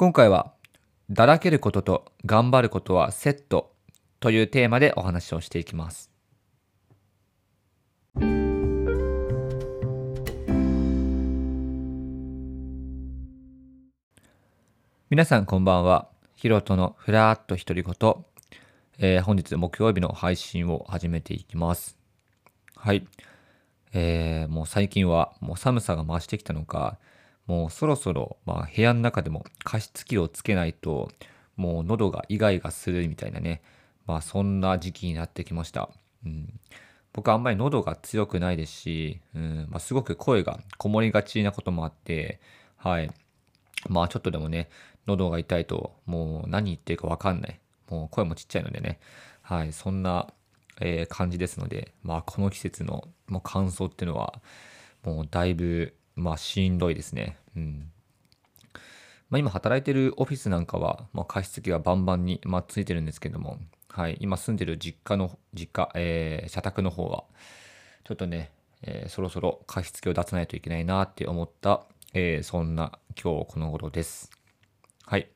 今回は、だらけることと頑張ることはセットというテーマでお話をしていきます。皆さんこんばんは。ヒロトのふらっと独り言、えー、本日木曜日の配信を始めていきます。はい。えー、もう最近はもう寒さが増してきたのか、もうそろそろ、まあ、部屋の中でも加湿器をつけないと、もう喉がイガイガするみたいなね、まあそんな時期になってきました。うん、僕あんまり喉が強くないですし、うんまあ、すごく声がこもりがちなこともあって、はい。まあちょっとでもね、喉が痛いともう何言ってるかわかんない。もう声もちっちゃいのでね、はい、そんな、えー、感じですので、まあこの季節のもう乾燥っていうのは、もうだいぶまあしんどいですね。うん。まあ、今働いてるオフィスなんかは、まあ、加湿器がバンバンに、まあ、ついてるんですけども、はい、今住んでる実家の、実家、えー、社宅の方は、ちょっとね、えー、そろそろ加湿器を出さないといけないなって思った、えー、そんな今日この頃です。はい。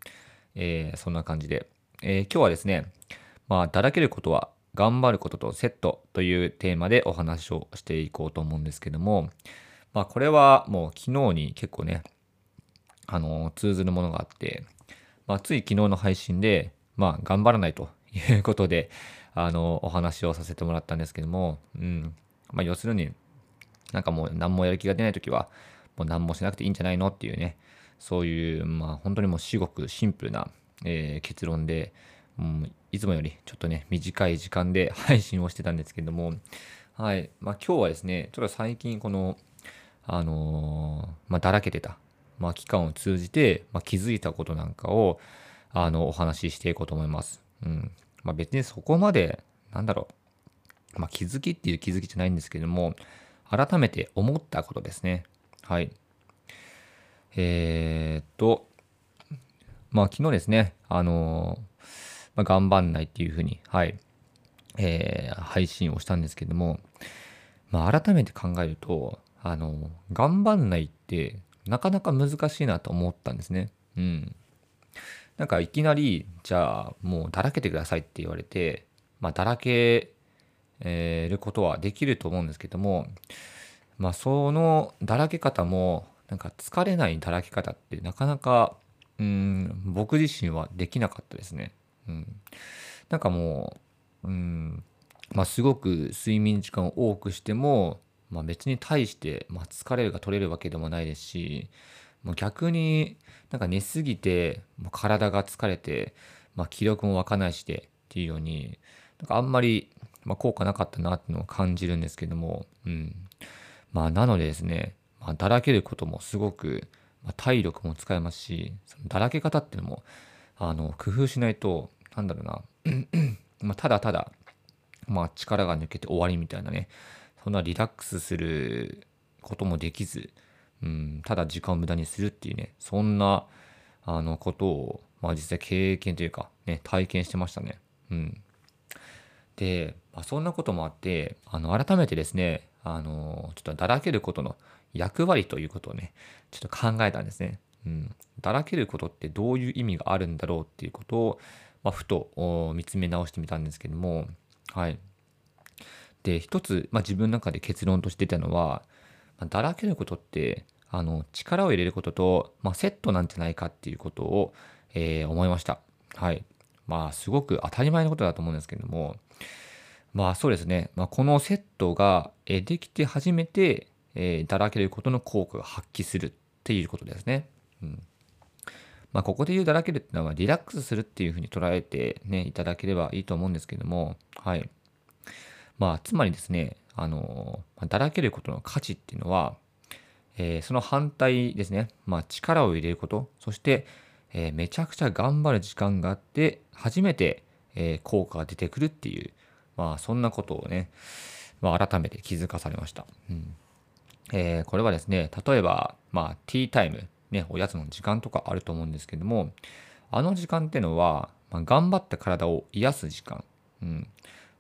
えー、そんな感じで、え、今日はですね、まあ、だらけることは頑張ることとセットというテーマでお話をしていこうと思うんですけども、まあこれはもう昨日に結構ね、あの、通ずるものがあって、まあつい昨日の配信で、まあ頑張らないということで、あの、お話をさせてもらったんですけども、うん。まあ要するに、なんかもう何もやる気が出ないときは、もう何もしなくていいんじゃないのっていうね、そういう、まあ本当にもう至極シンプルな、えー、結論で、うん、いつもよりちょっとね、短い時間で配信をしてたんですけども、はい。まあ今日はですね、ちょっと最近この、あの、まあ、だらけてた、まあ、期間を通じて、まあ、気づいたことなんかを、あの、お話ししていこうと思います。うん。まあ、別にそこまで、なんだろう、まあ、気づきっていう気づきじゃないんですけども、改めて思ったことですね。はい。えー、っと、まあ、昨日ですね、あの、まあ、頑張んないっていうふうに、はい、えー、配信をしたんですけども、まあ、改めて考えると、あの、頑張んないってなかなか難しいなと思ったんですね。うん。なんかいきなり、じゃあもうだらけてくださいって言われて、まあだらけることはできると思うんですけども、まあそのだらけ方も、なんか疲れないだらけ方ってなかなか、うん、僕自身はできなかったですね。うん。なんかもう、うん、まあすごく睡眠時間を多くしても、まあ、別に対して、まあ、疲れるが取れるわけでもないですし、もう逆になんか寝すぎてもう体が疲れて、まあ、気力も湧かないしてっていうようになんかあんまり、まあ、効果なかったなっていうのを感じるんですけども、うん、まあなのでですね、まあ、だらけることもすごく、まあ、体力も使えますしそのだらけ方っていうのもあの工夫しないとなんだろうな。まあただただ、まあ、力が抜けて終わりみたいなねそんなリラックスすることもできず、うん、ただ時間を無駄にするっていうね、そんな、あの、ことを、まあ実際経験というか、ね、体験してましたね。うん。で、まあ、そんなこともあって、あの、改めてですね、あの、ちょっとだらけることの役割ということをね、ちょっと考えたんですね。うん。だらけることってどういう意味があるんだろうっていうことを、まあ、ふと見つめ直してみたんですけども、はい。で一つ、まあ、自分の中で結論として出たのは、まあ、だらけることってあの力を入れることと、まあ、セットなんじゃないかっていうことを、えー、思いました。はい。まあすごく当たり前のことだと思うんですけどもまあそうですね、まあ、このセットができて初めて、えー、だらけることの効果が発揮するっていうことですね。うんまあ、ここで言うだらけるっていうのはリラックスするっていうふうに捉えてねいただければいいと思うんですけどもはい。まあ、つまりですね、あの、だらけることの価値っていうのは、えー、その反対ですね、まあ、力を入れること、そして、えー、めちゃくちゃ頑張る時間があって、初めて、えー、効果が出てくるっていう、まあ、そんなことをね、まあ、改めて気づかされました。うん。えー、これはですね、例えば、まあ、ティータイム、ね、おやつの時間とかあると思うんですけども、あの時間っていうのは、まあ、頑張った体を癒す時間、うん、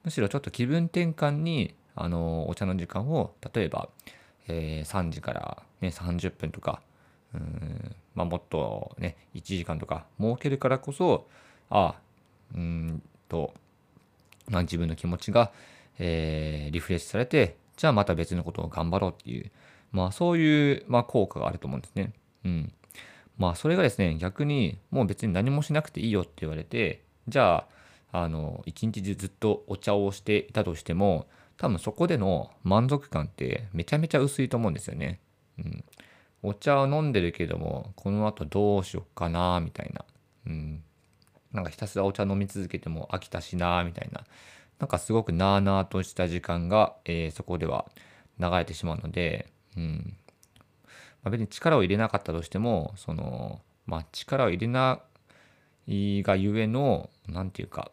むしろちょっと気分転換にあのお茶の時間を例えば、えー、3時から、ね、30分とか、うんまあ、もっとね1時間とか設けるからこそあうんと、まあ、自分の気持ちが、えー、リフレッシュされてじゃあまた別のことを頑張ろうっていう、まあ、そういう、まあ、効果があると思うんですね。うん。まあそれがですね逆にもう別に何もしなくていいよって言われてじゃああの一日中ずっとお茶をしていたとしても多分そこでの満足感ってめちゃめちゃ薄いと思うんですよね。うん、お茶を飲んでるけどもこの後どうしよっかなみたいな、うん、なんかひたすらお茶飲み続けても飽きたしなみたいな。なんかすごくなあなあとした時間が、えー、そこでは流れてしまうので、うん。まあ、別に力を入れなかったとしてもその、まあ、力を入れないがゆえの何て言うか、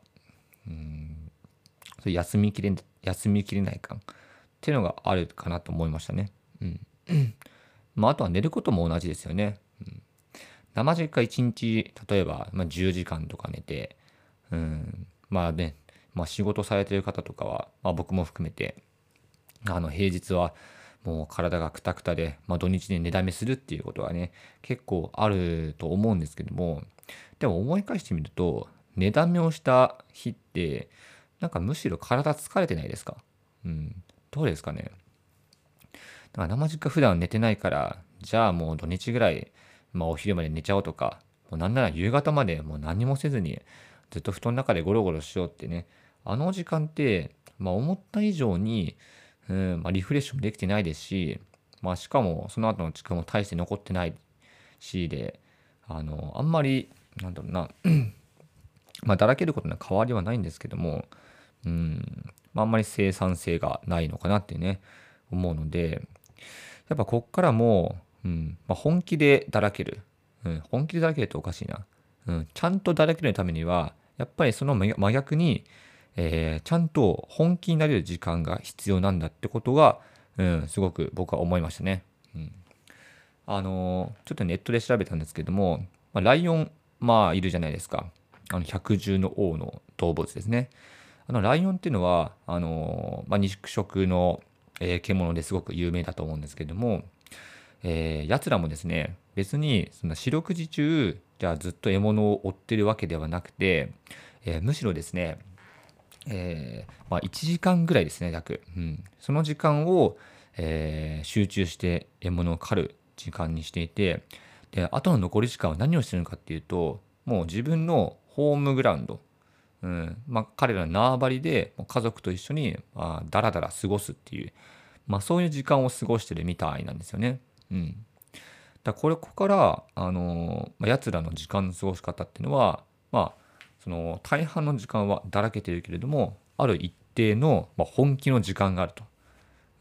う、休みきれ休みきれない感っていうのがあるかなと思いましたね。うんまあ、あとは寝ることも同じですよね。うん、生実家1日例えば、まあ、10時間とか寝て、うん、まあね、まあ、仕事されてる方とかは、まあ、僕も含めてあの平日はもう体がくたくたで、まあ、土日で寝だめするっていうことがね結構あると思うんですけどもでも思い返してみると寝だめをした日ってなんかむしろ体疲れてないですか？うん。どうですかね？だから生実家普段寝てないから、じゃあもう土日ぐらい、まあお昼まで寝ちゃおうとか、もうなんなら夕方までもう何もせずに、ずっと布団の中でゴロゴロしようってね、あの時間って、まあ思った以上に、うんまあ、リフレッシュもできてないですし、まあしかもその後の時間も大して残ってないしで、あの、あんまり、なんだろうな、まあだらけることには変わりはないんですけども、うん、まあ、あんまり生産性がないのかなってね、思うので、やっぱこっからもう、んまあ、本気でだらける、うん、本気でだらけるっておかしいな、うん、ちゃんとだらけるためには、やっぱりその真逆に、えー、ちゃんと本気になれる時間が必要なんだってことが、うん、すごく僕は思いましたね。うん、あのー、ちょっとネットで調べたんですけども、まあ、ライオン、まあ、いるじゃないですか。あの百獣の王の動物ですね。あのライオンっていうのはあの、まあ、肉食の、えー、獣ですごく有名だと思うんですけども、えー、奴らもですね別にその四六時中じゃあずっと獲物を追ってるわけではなくて、えー、むしろですね、えー、まあ、1時間ぐらいですね約、うん、その時間を、え、集中して獲物を狩る時間にしていてであとの残り時間は何をしてるのかっていうともう自分のホームグラウンドうんまあ、彼らの縄張りで家族と一緒に、まあ、だらだら過ごすっていう、まあ、そういう時間を過ごしてるみたいなんですよね。うん、だこれここからあの、ま、奴らの時間の過ごし方っていうのはまあその大半の時間はだらけてるけれどもある一定の、まあ、本気の時間があると。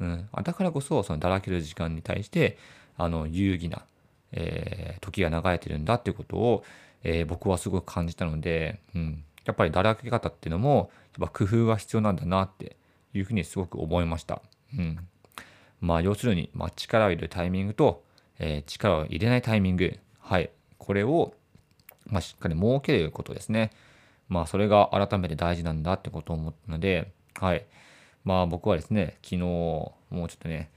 うん、だからこそそのだらける時間に対してあの有意義な、えー、時が流れてるんだっていうことを、えー、僕はすごく感じたので、うん、やっぱりだらけ方っていうのもやっぱ工夫が必要なんだなっていうふうにすごく思いました。うん。まあ要するに、まあ、力を入れるタイミングと、えー、力を入れないタイミング、はい、これを、まあ、しっかり設けることですね。まあそれが改めて大事なんだってことを思ったので、はい。まあ僕はですね、昨日、もうちょっとね、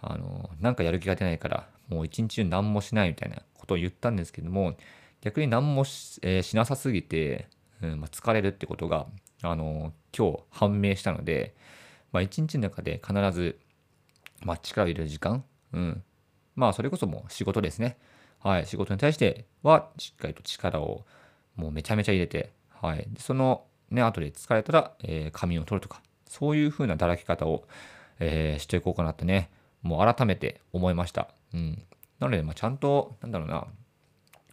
あの、なんかやる気が出ないから、もう一日中何もしないみたいなことを言ったんですけども、逆に何もし,、えー、しなさすぎて、うんまあ、疲れるってことが、あの今日判明したので、まあ、一日の中で必ず、まあ、力を入れる時間、うん、まあそれこそもう仕事ですね。はい、仕事に対してはしっかりと力をもうめちゃめちゃ入れて、はい、そのね、後で疲れたら、えー、仮眠を取るとか、そういう風なだらけ方を、えー、していこうかなってね、もう改めて思いました。うん。なので、まあ、ちゃんと、なんだろうな、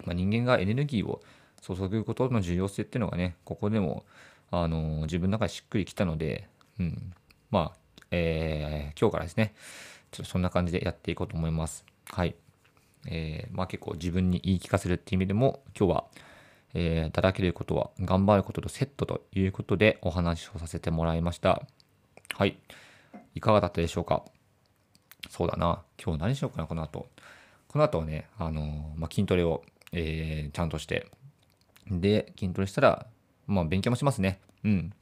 まあ、人間がエネルギーを注ぐことの重要性っていうのがね、ここでも、あの自分の中でしっくりきたので、うん、まあ、えー、今日からですね、ちょっとそんな感じでやっていこうと思います。はい。えー、まあ結構自分に言い聞かせるっていう意味でも、今日は、えー、だらけることは頑張ることとセットということでお話をさせてもらいました。はい。いかがだったでしょうか？そうだな。今日何しようかな、この後。この後はね、あのまあ、筋トレを、えー、ちゃんとしてで、筋トレしたら、まあ勉強もしますね。うん。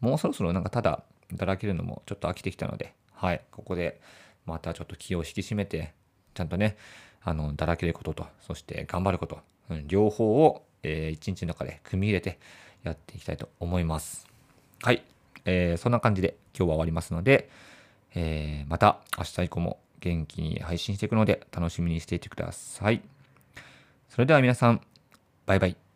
もうそろそろなんかただだらけるのもちょっと飽きてきたので、はい、ここでまたちょっと気を引き締めて、ちゃんとね、あの、だらけることと、そして頑張ること、うん、両方を、えー、一日の中で組み入れてやっていきたいと思います。はい。えー、そんな感じで今日は終わりますので、えー、また明日以降も元気に配信していくので楽しみにしていてください。それでは皆さん、バイバイ。